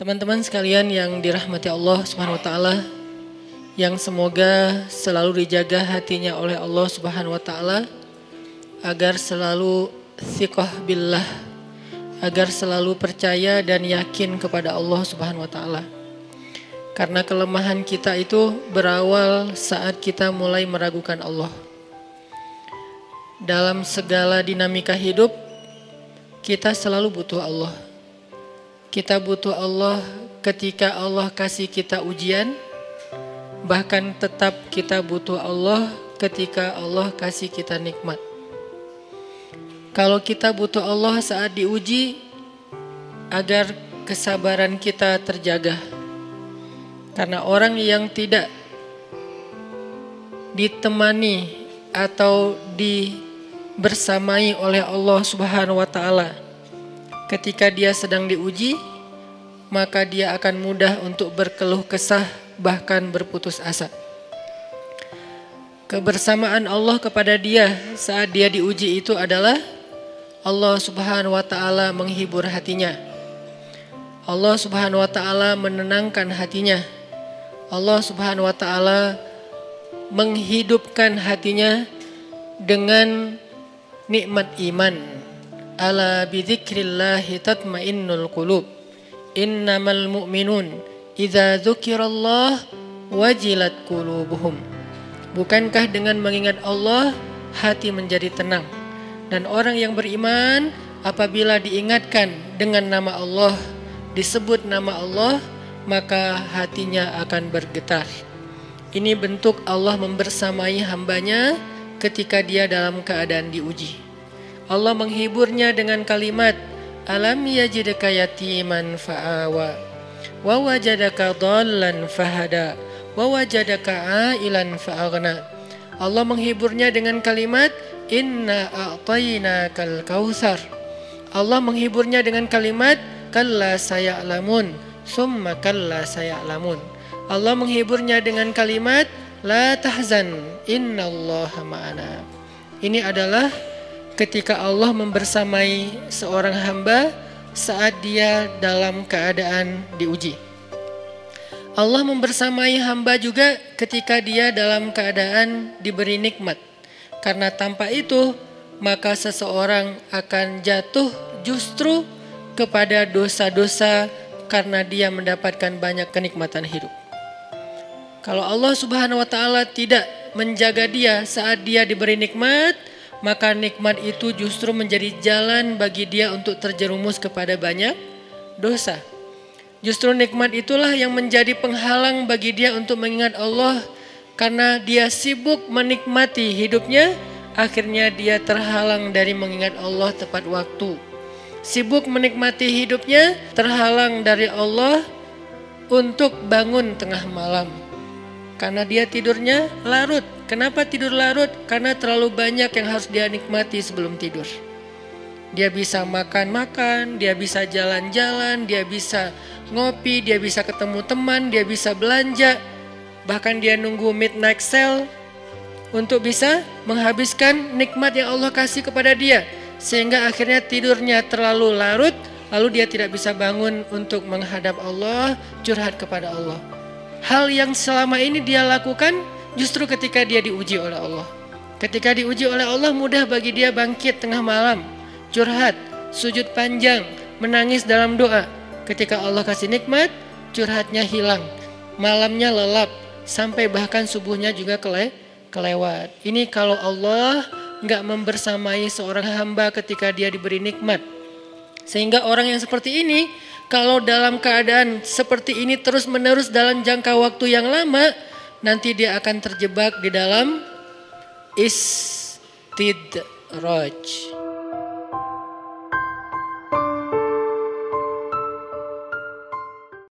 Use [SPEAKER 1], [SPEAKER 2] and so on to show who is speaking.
[SPEAKER 1] Teman-teman sekalian yang dirahmati Allah Subhanahu wa taala, yang semoga selalu dijaga hatinya oleh Allah Subhanahu wa taala agar selalu thiqah billah, agar selalu percaya dan yakin kepada Allah Subhanahu wa taala. Karena kelemahan kita itu berawal saat kita mulai meragukan Allah. Dalam segala dinamika hidup, kita selalu butuh Allah kita butuh Allah ketika Allah kasih kita ujian, bahkan tetap kita butuh Allah ketika Allah kasih kita nikmat. Kalau kita butuh Allah saat diuji, agar kesabaran kita terjaga. Karena orang yang tidak ditemani atau dibersamai oleh Allah Subhanahu wa taala Ketika dia sedang diuji, maka dia akan mudah untuk berkeluh kesah, bahkan berputus asa. Kebersamaan Allah kepada dia saat dia diuji itu adalah Allah Subhanahu wa Ta'ala menghibur hatinya. Allah Subhanahu wa Ta'ala menenangkan hatinya. Allah Subhanahu wa Ta'ala menghidupkan hatinya dengan nikmat iman Ala bidzikrillahi tatmainnul qulub. Innamal mu'minun idza dzukirallah wajilat qulubuhum. Bukankah dengan mengingat Allah hati menjadi tenang? Dan orang yang beriman apabila diingatkan dengan nama Allah, disebut nama Allah, maka hatinya akan bergetar. Ini bentuk Allah membersamai hambanya ketika dia dalam keadaan diuji. Allah menghiburnya dengan kalimat Alam yajidaka yatiman fa'awa Wa wajadaka dhallan fahada Wa wajadaka ailan fa'agna Allah menghiburnya dengan kalimat Inna a'tayna kal kautsar Allah menghiburnya dengan kalimat Kalla saya'lamun Summa kalla saya'lamun. Allah menghiburnya dengan kalimat La tahzan Inna Allah ma'ana. Ini adalah ketika Allah membersamai seorang hamba saat dia dalam keadaan diuji. Allah membersamai hamba juga ketika dia dalam keadaan diberi nikmat. Karena tanpa itu, maka seseorang akan jatuh justru kepada dosa-dosa karena dia mendapatkan banyak kenikmatan hidup. Kalau Allah Subhanahu wa taala tidak menjaga dia saat dia diberi nikmat, maka nikmat itu justru menjadi jalan bagi dia untuk terjerumus kepada banyak dosa. Justru nikmat itulah yang menjadi penghalang bagi dia untuk mengingat Allah karena dia sibuk menikmati hidupnya, akhirnya dia terhalang dari mengingat Allah tepat waktu. Sibuk menikmati hidupnya, terhalang dari Allah untuk bangun tengah malam. Karena dia tidurnya larut, Kenapa tidur larut? Karena terlalu banyak yang harus dia nikmati sebelum tidur. Dia bisa makan-makan, dia bisa jalan-jalan, dia bisa ngopi, dia bisa ketemu teman, dia bisa belanja. Bahkan dia nunggu midnight sale untuk bisa menghabiskan nikmat yang Allah kasih kepada dia. Sehingga akhirnya tidurnya terlalu larut, lalu dia tidak bisa bangun untuk menghadap Allah, curhat kepada Allah. Hal yang selama ini dia lakukan Justru ketika dia diuji oleh Allah. Ketika diuji oleh Allah mudah bagi dia bangkit tengah malam, curhat, sujud panjang, menangis dalam doa. Ketika Allah kasih nikmat, curhatnya hilang. Malamnya lelap, sampai bahkan subuhnya juga kele kelewat. Ini kalau Allah nggak membersamai seorang hamba ketika dia diberi nikmat. Sehingga orang yang seperti ini, kalau dalam keadaan seperti ini terus menerus dalam jangka waktu yang lama, nanti dia akan terjebak di dalam istidraj.